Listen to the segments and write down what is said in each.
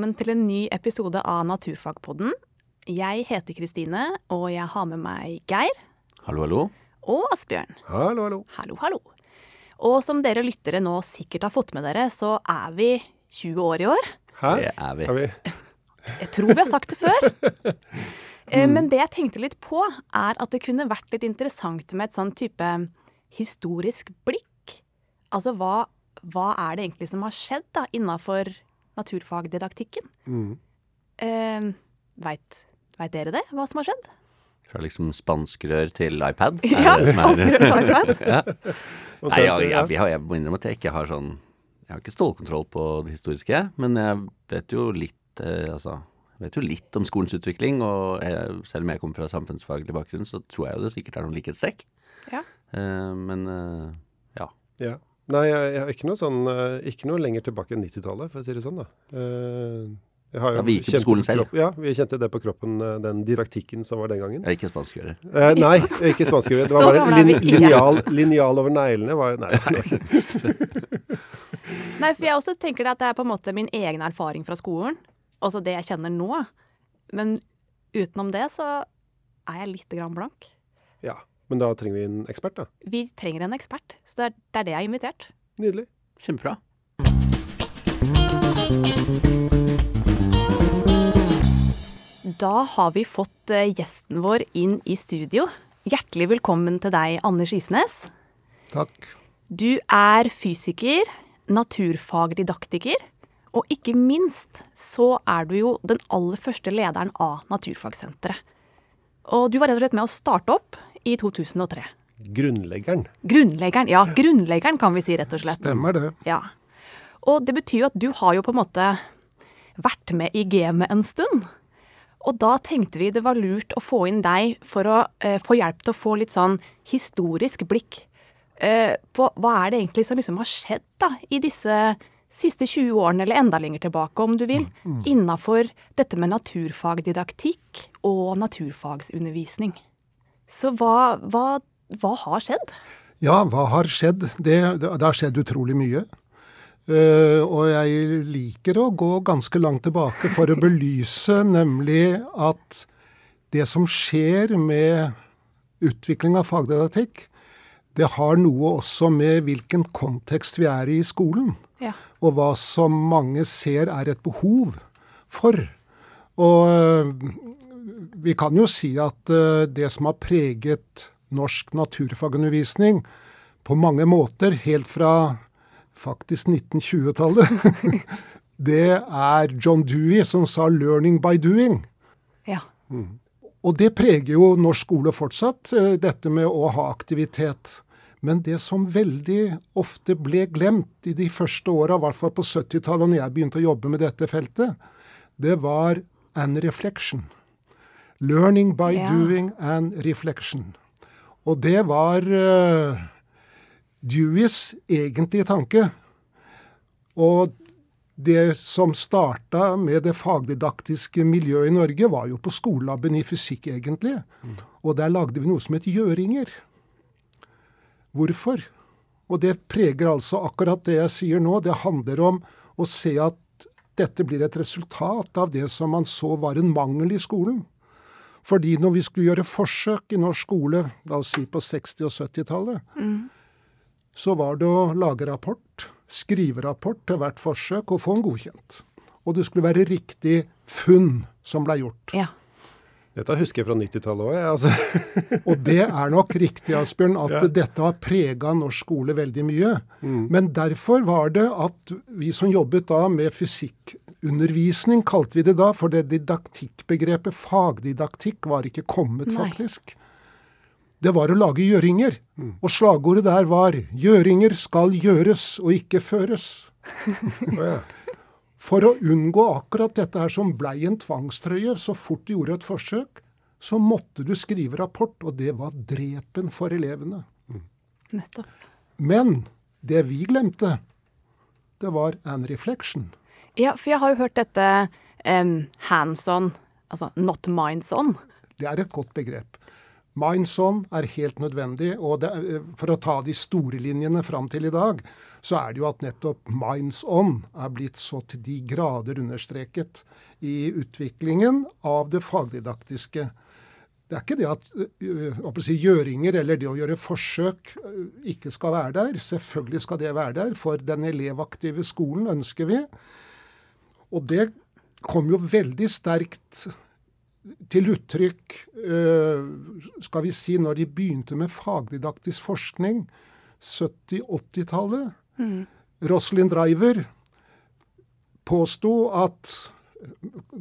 velkommen til en ny episode av Naturfagpodden. Jeg heter Kristine, og jeg har med meg Geir. Hallo, hallo. Og Asbjørn. Hallo, hallo. Hallo, hallo. Og som dere lyttere nå sikkert har fått med dere, så er vi 20 år i år. Hæ? Det er vi. Er vi? Jeg tror vi har sagt det før. Eh, Men det jeg tenkte litt på, er at det kunne vært litt interessant med et sånn type historisk blikk. Altså hva, hva er det egentlig som har skjedd da innafor naturfagdidaktikken? Mm. Eh, Veit vet dere det, hva som har skjedd? Fra liksom spanskrør til iPad. Ja, spanskrør til iPad. ja. Nei, jeg, jeg, jeg, jeg må innrømme at jeg ikke har sånn Jeg har ikke stålkontroll på det historiske, men jeg vet jo litt eh, Altså, jeg vet jo litt om skolens utvikling, og jeg, selv om jeg kommer fra samfunnsfaglig bakgrunn, så tror jeg jo det sikkert er noen likhetstrekk. Ja. Eh, men eh, ja. Ja. Nei, jeg, jeg har ikke noe sånn eh, Ikke noe lenger tilbake enn 90-tallet, for å si det sånn, da. Eh, jeg har jo Ja, vi gikk på skolen selv. kropp- Ja, vi kjente det på kroppen, eh, den didaktikken som var den gangen. Er ikke spanskrører. Eh, nei, ikke spanskskrevet. Det var bare gamle er lin, linjal, linjal over neglene. Var, nei. Nei, for jeg også tenker det at det er på en måte min egen erfaring fra skolen. Altså det jeg kjenner nå. Men utenom det så er jeg litt grann blank. Ja, men da trenger vi en ekspert, da. Vi trenger en ekspert, så det er det, er det jeg har invitert. Nydelig. Kjempebra. Da har vi fått eh, gjesten vår inn i studio. Hjertelig velkommen til deg, Anders Isnes. Takk. Du er fysiker, naturfagdidaktiker, og ikke minst så er du jo den aller første lederen av Naturfagsenteret. Og du var rett og slett med å starte opp i 2003. Grunnleggeren. Grunnleggeren, ja, grunnleggeren kan vi si, rett og slett. Stemmer det. Ja. Og det betyr jo at du har jo på en måte vært med i gamet en stund. Og da tenkte vi det var lurt å få inn deg for å eh, få hjelp til å få litt sånn historisk blikk eh, på hva er det egentlig som liksom har skjedd da i disse siste 20 årene, eller enda lenger tilbake om du vil, innafor dette med naturfagdidaktikk og naturfagsundervisning. Så hva, hva, hva har skjedd? Ja, hva har skjedd? Det, det, det har skjedd utrolig mye. Uh, og jeg liker å gå ganske langt tilbake for å belyse nemlig at det som skjer med utvikling av fagdidaktikk, det har noe også med hvilken kontekst vi er i i skolen. Ja. og hva som mange ser er et behov for. Og øh, vi kan jo si at øh, det som har preget norsk naturfagundervisning på mange måter, helt fra faktisk 1920-tallet, det er John Dewey som sa 'learning by doing'. Ja. Og det preger jo norsk skole fortsatt, eh, dette med å ha aktivitet. Men det som veldig ofte ble glemt i de første åra, i hvert fall på 70-tallet, når jeg begynte å jobbe med dette feltet, det var an reflection. Learning by Ja. doing and reflection. Og det var uh, Deweys egentlige tanke. Og det som starta med det fagdidaktiske miljøet i Norge, var jo på skolelaben i fysikk, egentlig. Og der lagde vi noe som het gjøringer. Hvorfor? Og det preger altså akkurat det jeg sier nå. Det handler om å se at dette blir et resultat av det som man så var en mangel i skolen. Fordi når vi skulle gjøre forsøk i norsk skole, la oss si på 60- og 70-tallet, så var det å lage rapport, skrive rapport til hvert forsøk og få den godkjent. Og det skulle være riktig funn som ble gjort. ja. Dette husker jeg fra 90-tallet òg. Altså. Og det er nok riktig, Asbjørn, at Ja. dette har prega norsk skole veldig mye. Men derfor var det at vi som jobbet da med fysikkundervisning, kalte vi det da, for det didaktikkbegrepet fagdidaktikk var ikke kommet, Nei. faktisk. Det var å lage gjøringer. Og slagordet der var 'gjøringer skal gjøres og ikke føres'. Ja. For å unngå akkurat dette her som blei en tvangstrøye så fort du gjorde et forsøk, så måtte du skrive rapport, og det var drepen for elevene. Nettopp. Men det vi glemte, det var an reflection. Ja, for jeg har jo hørt dette um, hands on, altså not minds on. Det er et godt begrep. Minds On er helt nødvendig. og det, eh, For å ta de store linjene fram til i dag, så er det jo at nettopp Minds On er blitt så til de grader understreket i utviklingen av det fagdidaktiske. Det er ikke det at uh, si, gjøringer eller det å gjøre forsøk uh, ikke skal være der. Selvfølgelig skal det være der. For den elevaktive skolen ønsker vi. Og det kom jo veldig sterkt til uttrykk uh, skal vi si, når de begynte med fagdidaktisk forskning, 70-80-tallet. Mm. Roslyn Driver påsto at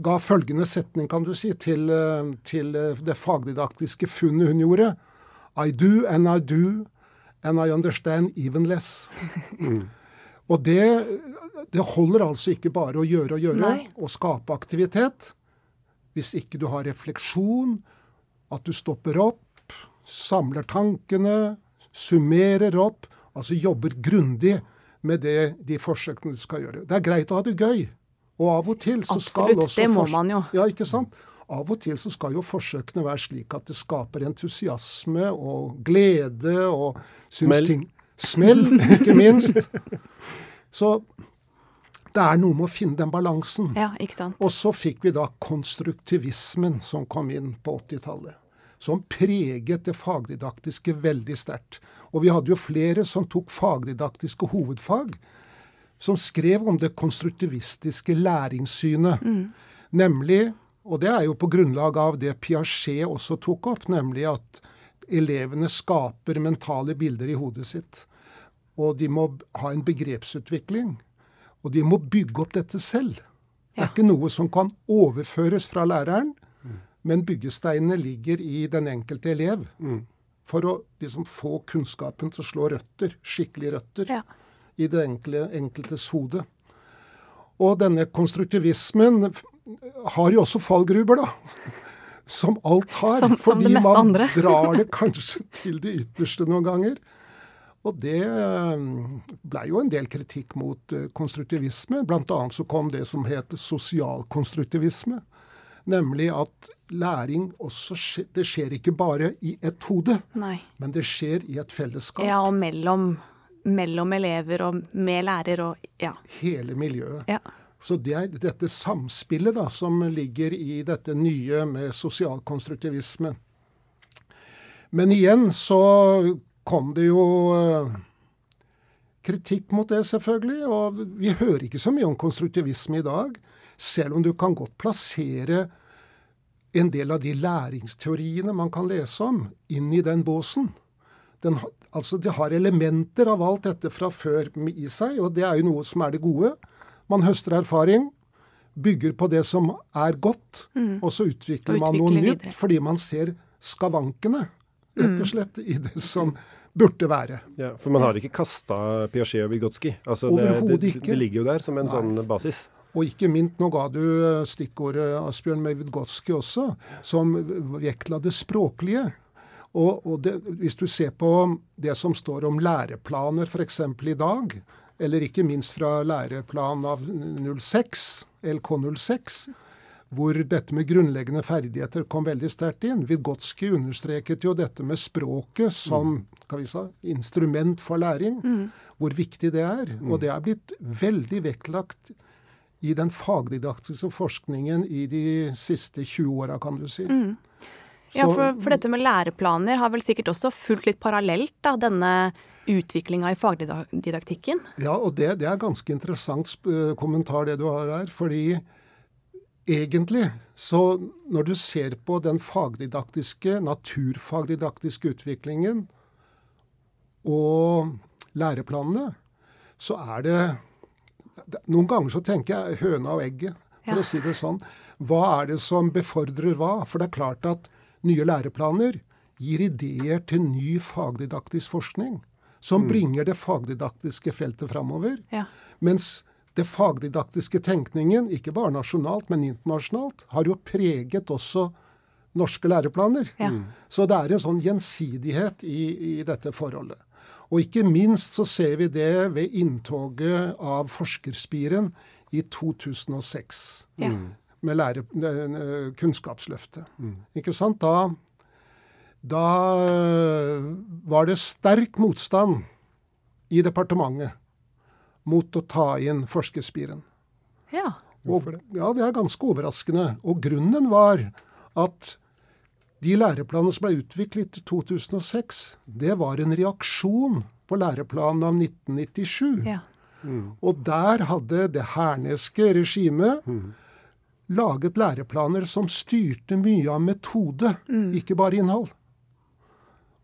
ga følgende setning, kan du si, til, til, det fagdidaktiske funnet hun gjorde. I do and I do and I understand even less. Mm. Og det, det, holder altså ikke bare å gjøre og gjøre Nei. og skape aktivitet. Hvis ikke du har refleksjon, at du stopper opp, samler tankene, summerer opp, altså jobber grundig med det, de forsøkene du skal gjøre. Det er greit å ha det gøy. Og av og til så Absolutt, skal også det må man jo. Ja, ikke sant? Av og til så skal jo forsøkene være slik at det skaper entusiasme og glede og Smell. ting Smell, ikke minst. Så det er noe med å finne den balansen. Ja. Og så fikk vi da konstruktivismen som kom inn på 80-tallet. Som preget det fagdidaktiske veldig sterkt. Og vi hadde jo flere som tok fagdidaktiske hovedfag som skrev om det konstruktivistiske læringssynet. Mm. Nemlig, og det er jo på grunnlag av det Piaget også tok opp, nemlig at elevene skaper mentale bilder i hodet sitt. Og de må ha en begrepsutvikling. Og de må bygge opp dette selv. Det er ikke noe som kan overføres fra læreren, mm. men byggesteinene ligger i den enkelte elev. Mm. For å liksom få kunnskapen til å slå røtter, skikkelig røtter. Ja i det enkle, enkeltes hode. Og denne konstruktivismen har jo også fallgruber, da. Som alt har. Som, som fordi man drar det kanskje til det ytterste noen ganger. Og det ble blei jo en del kritikk mot eh, konstruktivisme. Blant annet så kom det som het sosialkonstruktivisme. Nemlig at læring også skjer, Det skjer ikke bare i et hode, Nei. men det skjer i et fellesskap. Ja, og mellom mellom elever og med lærer og ja. Hele miljøet. Ja. Så det er dette samspillet da, som ligger i dette nye med sosialkonstruktivisme. Men igjen så kom det jo uh, kritikk mot det, selvfølgelig. Og vi hører ikke så mye om konstruktivisme i dag. Selv om du kan godt plassere en del av de læringsteoriene man kan lese om, inn i den båsen. Den, Altså, de har elementer av alt dette fra før i seg, og det er jo noe som er det gode. Man høster erfaring, bygger på det som er godt, mm. og så utvikler man noe nytt fordi man ser skavankene, rett og mm. slett, i det som burde være. Ja, For man har ikke kasta Piaget og Vygotsky? Altså, det, det, det, ligger jo der som en Nei. sånn basis? Og ikke minst, nå ga du eh, stikkordet Asbjørn med Vygotsky også, som vektla det språklige. Og, og det, hvis du ser på det som står om læreplaner f.eks. i dag, eller ikke minst fra læreplan av 06, LK06, hvor dette med grunnleggende ferdigheter kom veldig sterkt inn. Vygotsky understreket jo dette med språket som vi si, instrument for læring, mm. hvor viktig det er. Og det er blitt veldig vektlagt i den fagdidaktiske forskningen i de siste 20 åra, kan du si. Mm. Ja, for, for, dette med læreplaner har vel sikkert også fulgt litt parallelt da, denne utviklinga i fagdidaktikken? Ja, og det, det er ganske interessant kommentar det du har her. Fordi egentlig, så når du ser på den fagdidaktiske, naturfagdidaktiske utviklingen og læreplanene, så er det Noen ganger så tenker jeg høna og egget, for ja. å si det sånn. Hva er det som befordrer hva? For det er klart at nye læreplaner gir ideer til ny fagdidaktisk forskning. Som mm. bringer det fagdidaktiske feltet framover. Ja. Mens det fagdidaktiske tenkningen, ikke bare nasjonalt, men internasjonalt, har jo preget også norske læreplaner. Ja. Mm. Så det er en sånn gjensidighet i, i, dette forholdet. Og ikke minst så ser vi det ved inntoget av Forskerspiren i 2006. Ja. Mm med lære, Kunnskapsløftet. Mm. Ikke sant? Da Da øh, var det sterk motstand i departementet mot å ta inn forskerspiren. Ja. Og, ja, det er ganske overraskende. Og grunnen var at de læreplanene som ble utviklet i 2006, det var en reaksjon på læreplanen av 1997. ja. Og der hadde det herneske regimet laget læreplaner som styrte mye av metode, ikke bare innhold.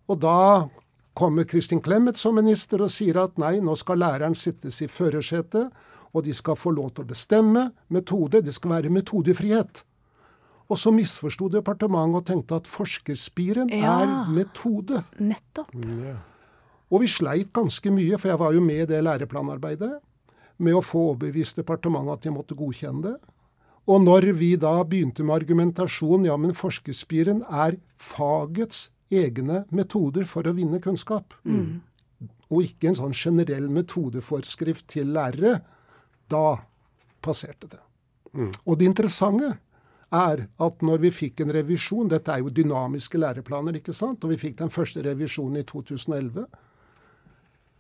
Og da kommer Kristin Clemet som minister og sier at nei, nå skal læreren sittes i førersetet, og de skal få lov til å bestemme metode. Det skal være metodefrihet. Og så misforsto departementet og tenkte at forskerspiren Ja. er metode. Nettopp. Og vi sleit ganske mye, for jeg var jo med i det læreplanarbeidet, med å få overbevist departementet at de måtte godkjenne det. Og når vi da begynte med argumentasjon, ja, men forskerspiren er fagets egne metoder for å vinne kunnskap. Og ikke en sånn generell metodeforskrift til lærere. Da passerte det. Og det interessante er at når vi fikk en revisjon Dette er jo dynamiske læreplaner, ikke sant? Og vi fikk den første revisjonen i 2011.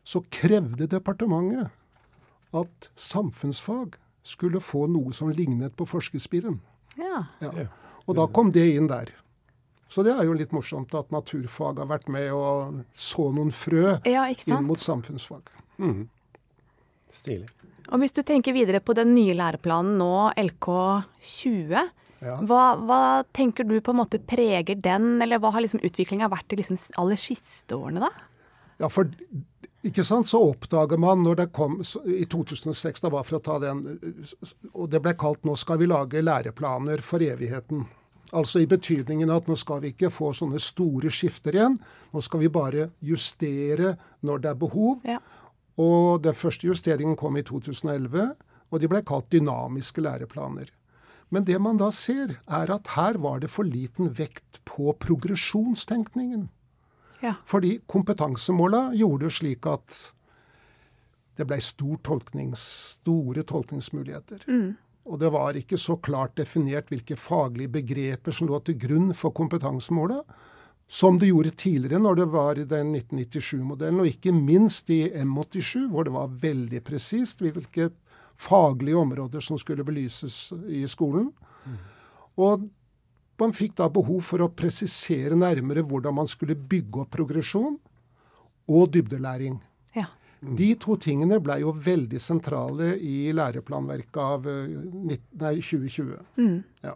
Så krevde departementet at samfunnsfag skulle få noe som lignet på forskerspiren. Ja. Ja. Og da kom det inn der. Så det er jo litt morsomt at naturfag har vært med og så noen frø ja, inn mot samfunnsfag. Stilig. Og hvis du tenker videre på den nye læreplanen nå, LK20, Ja. hva, hva tenker du på en måte preger den, eller hva har liksom utviklinga vært de liksom aller siste årene, da? Ja, for ikke sant, så oppdager man når det kom i 2006, da bare for å ta den, og det ble kalt 'nå skal vi lage læreplaner for evigheten'. Altså i betydningen at nå skal vi ikke få sånne store skifter igjen. Nå skal vi bare justere når det er behov. Ja. Og den første justeringen kom i 2011, og de ble kalt dynamiske læreplaner. Men det man da ser, er at her var det for liten vekt på progresjonstenkningen. Ja. Fordi kompetansemåla gjorde det slik at det ble stor tolknings, store tolkningsmuligheter. Og det var ikke så klart definert hvilke faglige begreper som lå til grunn for kompetansemålet, som det gjorde tidligere når det var i den 1997-modellen, og ikke minst i M87, hvor det var veldig presist hvilke faglige områder som skulle belyses i skolen. Og man fikk da behov for å presisere nærmere hvordan man skulle bygge opp progresjon og dybdelæring. Ja. De to tingene ble jo veldig sentrale i læreplanverket av eh, 19, nei, 2020. Ja.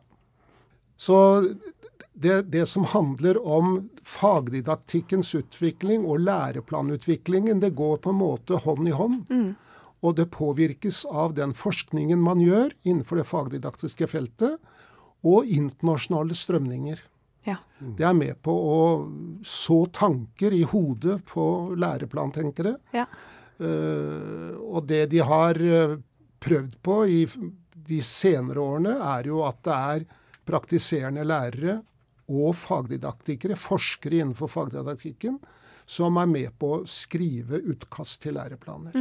Så det, det som handler om fagdidaktikkens utvikling og læreplanutviklingen, det går på en måte hånd i hånd. Og det påvirkes av den forskningen man gjør innenfor det fagdidaktiske feltet, og internasjonale strømninger. Ja. Det er med på å så tanker i hodet på læreplantenkere. ja. Uh, og det de har eh, prøvd på i de senere årene, er jo at det er praktiserende lærere og fagdidaktikere, forskere innenfor fagdidaktikken, som er med på å skrive utkast til læreplaner.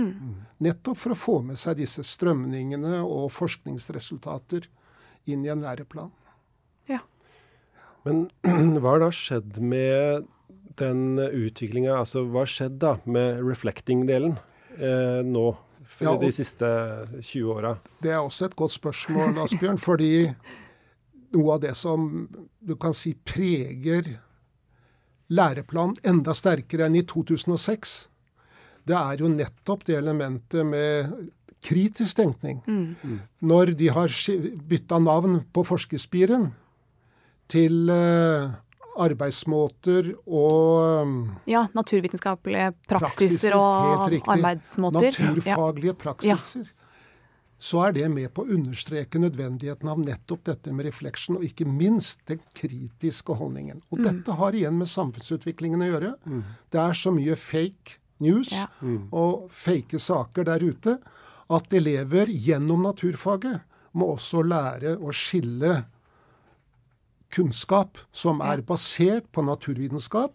Nettopp for å få med seg disse strømningene og forskningsresultater inn i en læreplan. Men hva har da skjedd med den utviklinga? Altså, hva har skjedd da med reflecting-delen eh, nå? For Ja, de siste 20 åra? Det er også et godt spørsmål, Asbjørn, fordi noe av det som du kan si preger læreplanen enda sterkere enn i 2006, det er jo nettopp det elementet med kritisk tenkning. Når de har bytta navn på forskerspiren til eh, arbeidsmåter og ja. Naturvitenskapelige praksiser Praksiser, og arbeidsmåter. arbeidsmåter. Ja. naturfaglige praksiser, så er det med på å understreke nødvendigheten av nettopp dette med refleksjon, og ikke minst den kritiske holdningen. Og dette har igjen med samfunnsutviklingen å gjøre. Det er så mye fake news Ja. og fake saker der ute at elever gjennom naturfaget må også lære å skille kunnskap som er basert på naturvitenskap,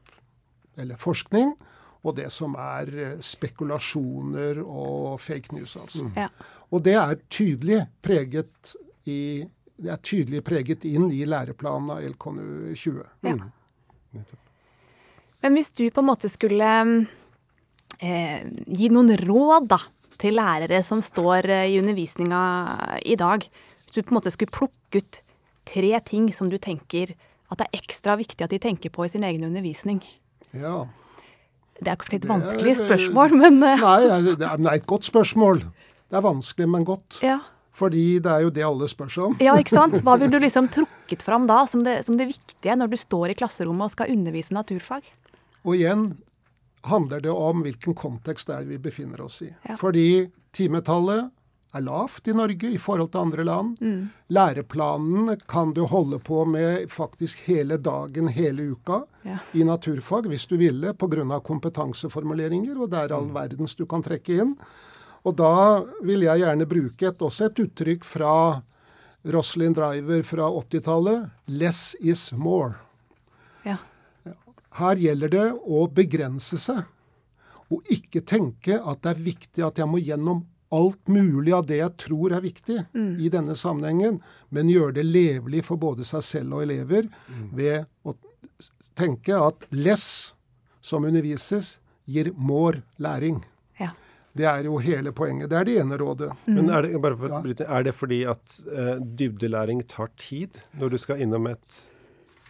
eller forskning, og det som er eh, spekulasjoner og fake news, altså. Ja. Og det er tydelig preget i det er tydelig preget inn i læreplanen av LKNU 20. Ja. Men hvis du på en måte skulle eh, gi noen råd da, til lærere som står eh, i undervisninga i dag, hvis du på en måte skulle plukke ut tre ting som du tenker at det er ekstra viktig at de tenker på i sin egen undervisning. Ja. Det er kanskje er- vanskelig spørsmål, men eh, Nei, det er, det er et godt spørsmål. Det er vanskelig, men godt. ja. Fordi det er jo det alle spør seg om. ja, ikke sant? Hva ville du liksom trukket fram da som det, som det viktige når du står i klasserommet og skal undervise naturfag? Og igjen handler det om hvilken kontekst det er vi befinner oss i. Ja. Fordi timetallet er lavt i Norge i forhold til andre land. Læreplanen kan du holde på med faktisk hele dagen, hele uka Ja. i naturfag hvis du ville, pga. kompetanseformuleringer, og det er all verdens du kan trekke inn. Og da vil jeg gjerne bruke et, også et uttrykk fra Roslyn Driver fra 80-tallet 'less is more'. Ja. Her gjelder det å begrense seg, og ikke tenke at det er viktig at jeg må gjennom alt mulig av det jeg tror er viktig i denne sammenhengen, men gjøre det levelig for både seg selv og elever ved å tenke at less som undervises, gir more læring. Ja. Det er jo hele poenget. Det er det ene rådet. Men er det, bare for å Ja. bryte, er det fordi at uh, dybdelæring tar tid når du skal innom et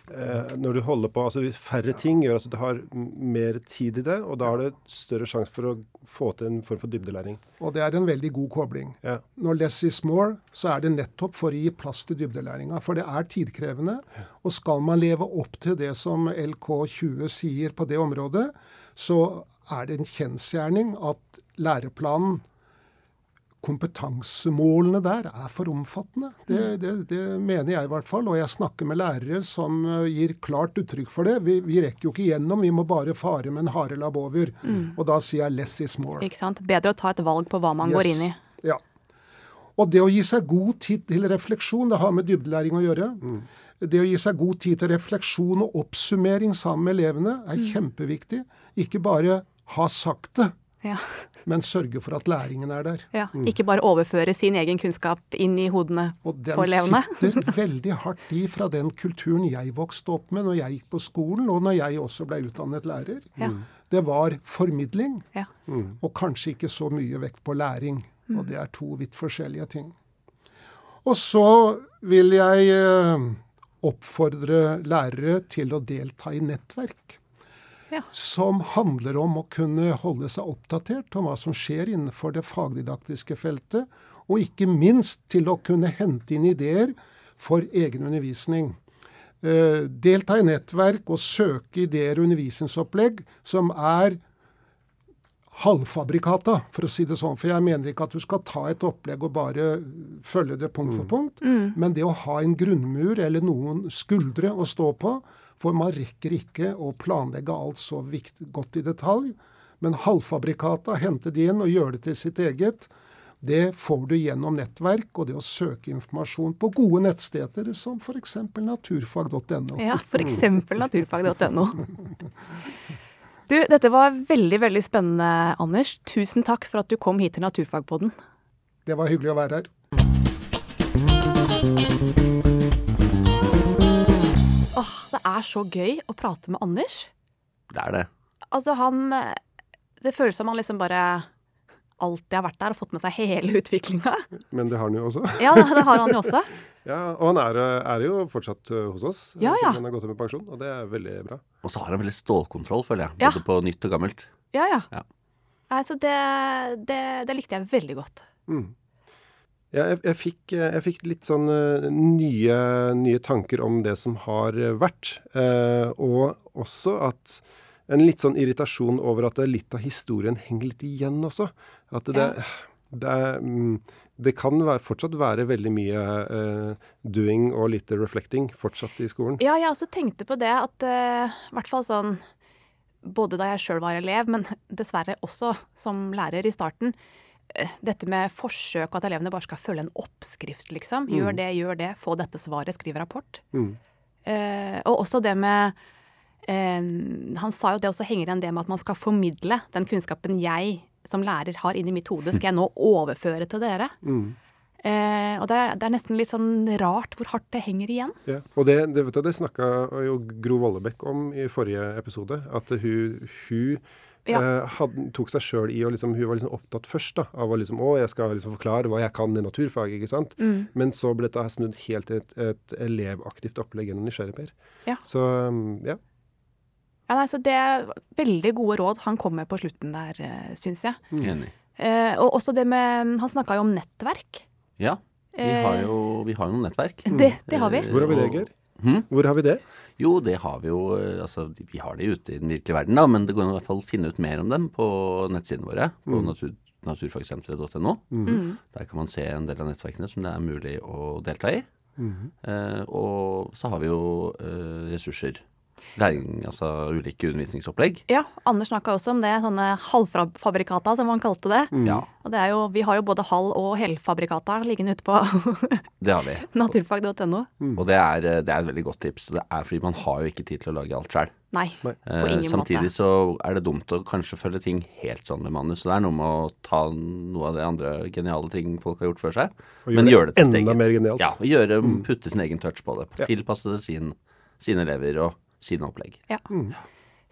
Når du holder på altså Færre ting gjør at du har mer tid i det, og da har du større sjanse for å få til en form for dybdelæring. Og det er en veldig god kobling. Ja. Når less is more, så er det nettopp for å gi plass til dybdelæringa. For det er tidkrevende. Og skal man leve opp til det som LK20 sier på det området, så er det en kjensgjerning at læreplanen Kompetansemålene der er for omfattende. Det, det, det mener jeg i hvert fall. Og jeg snakker med lærere som eh, gir klart uttrykk for det. Vi, vi rekker jo ikke gjennom, vi må bare fare med en harelabb over. Og da sier jeg 'less is more'. Ikke sant? Bedre å ta et valg på hva man går inn i. Ja. Og det å gi seg god tid til refleksjon, det har med dybdelæring å gjøre. Det å gi seg god tid til refleksjon og oppsummering sammen med elevene er kjempeviktig. Ikke bare ha sagt det, Ja. men sørge for at læringen er der. Ja. Ikke bare overføre sin egen kunnskap inn i hodene Og den på elevene. sitter veldig hardt i fra den kulturen jeg vokste opp med når jeg gikk på skolen, og når jeg også ble utdannet lærer. Ja. Det var formidling. Ja. og kanskje ikke så mye vekt på læring. Og det er to vidt forskjellige ting. Og så vil jeg eh, oppfordre lærere til å delta i nettverk. Ja. Som handler om å kunne holde seg oppdatert om hva som skjer innenfor det fagdidaktiske feltet. Og ikke minst til å kunne hente inn ideer for egen undervisning. Eh, delta i nettverk og søke ideer og undervisningsopplegg som er halvfabrikata, for å si det sånn. For jeg mener ikke at du skal ta et opplegg og bare følge det punkt for punkt. Men det å ha en grunnmur eller noen skuldre å stå på, for man rekker ikke å planlegge alt så vikt, godt i detalj. Men halvfabrikata, hente de inn og gjøre det til sitt eget, det får du gjennom nettverk og det å søke informasjon på gode nettsteder som f.eks. naturfag.no. Ja, f.eks. naturfag.no. Du, dette var veldig, veldig spennende, Anders. Tusen takk for at du kom hit til Naturfagpodden. Det var hyggelig å være her. Åh, det er så gøy å prate med Anders. Det er det. Altså, han Det føles som han liksom bare alltid har vært der og fått med seg hele utviklinga. Men det har han jo også. Ja, det har han jo også. Ja, Og han er, er jo fortsatt eh, hos oss, eh, Ja, ja. han har gått av med pensjon, og det er veldig bra. Og så har han veldig stålkontroll, føler jeg. Ja. Både på nytt og gammelt. Ja, ja. Ja. Altså, det, det, det likte jeg veldig godt. Mm. Ja, jeg, jeg, fikk, eh, jeg fikk litt sånn eh, nye, nye tanker om det som har eh, vært. Eh, og også at en litt sånn irritasjon over at litt av historien henger litt igjen også. At det, det, er, mm, det kan være, fortsatt være veldig mye eh, doing og lite reflecting fortsatt i skolen. Ja, jeg også tenkte på det at eh, hvert fall sånn Både da jeg sjøl var elev, men dessverre også som lærer i starten. Dette med forsøk, og at elevene bare skal følge en oppskrift, liksom. Gjør det, gjør det, få dette svaret, skriv rapport. Mm. Eh, og også det med eh, Han sa jo det også henger igjen det med at man skal formidle den kunnskapen jeg som lærer har inni mitt hode, skal jeg nå overføre til dere. Mm. Eh, og det er, det er nesten litt sånn rart hvor hardt det henger igjen. Ja. Og det, det, vet du, det snakka jo Gro Vollebekk om i forrige episode. At hun, hun Ja. eh, hadde, tok seg sjøl i å liksom Hun var liksom opptatt først da, av å liksom Å, jeg skal liksom forklare hva jeg kan i naturfag, ikke sant. Mm. Men så ble dette snudd helt til et, et elevaktivt opplegg gjennom Nysgjerrigper. Ja. Så um, ja. Ja, nei, så det er veldig gode råd han kom med på slutten der, uh, syns jeg. Enig. Eh, og også det med Han snakka jo om nettverk. Ja, vi har jo, vi har noen nettverk. Det, det har vi. Eh, Hvor har vi det, Geir? Hmm? Hvor har vi det? Jo, det har vi jo eh, Altså, vi har det ute i den virkelige verden, da, men det går an å i hvert fall finne ut mer om dem på nettsidene våre. På natur, naturfagsenteret.no. Mm. Der kan man se en del av nettverkene som det er mulig å delta i. Eh, og så har vi jo eh, ressurser. Læring, altså ulike undervisningsopplegg. Ja, Anders snakka også om det, sånne halvfabrikata, som han kalte det. Ja, Og det er jo, vi har jo både halv- og helfabrikata liggende ute på det har vi. naturfag.no. Og det er, eh, det er et veldig godt tips. Det er fordi man har jo ikke tid til å lage alt sjøl. Nei, på Eh, ingen samtidig måte. så er det dumt å kanskje følge ting helt sånn med manus. Så det er noe med å ta noe av det andre geniale ting folk har gjort før seg, Og men gjøre det til enda steget. mer genialt. Ja, og gjøre, putte sin egen touch på det. Ja. Tilpasse det sin, sine elever og sine opplegg. Ja.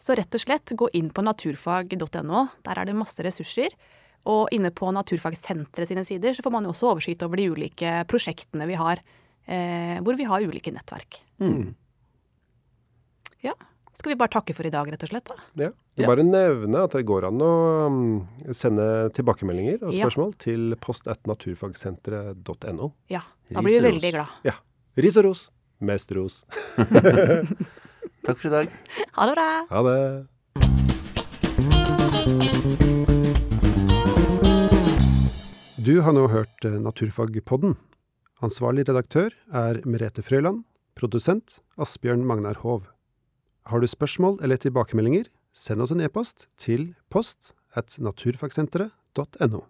Så rett og slett, gå inn på naturfag.no. Der er det masse ressurser. Og inne på Naturfagsenteret sine sider så får man jo også oversikt over de ulike prosjektene vi har, eh, hvor vi har ulike nettverk. Mm. Ja. Skal vi bare takke for i dag, rett og slett? da? Ja. Ja. Bare nevne at det går an å um, sende tilbakemeldinger og Ja. spørsmål til post at naturfagsenteret.no. Ja. Da blir vi veldig glad. Ja. Ris og ros. Mest ros. Takk for i dag. Ha det bra! Ha det. Du har nå hørt eh, Naturfagpodden. Ansvarlig redaktør er Merete Frøyland. Produsent Asbjørn Magnar Hov. Har du spørsmål eller tilbakemeldinger, send oss en e-post til post at naturfagsenteret.no.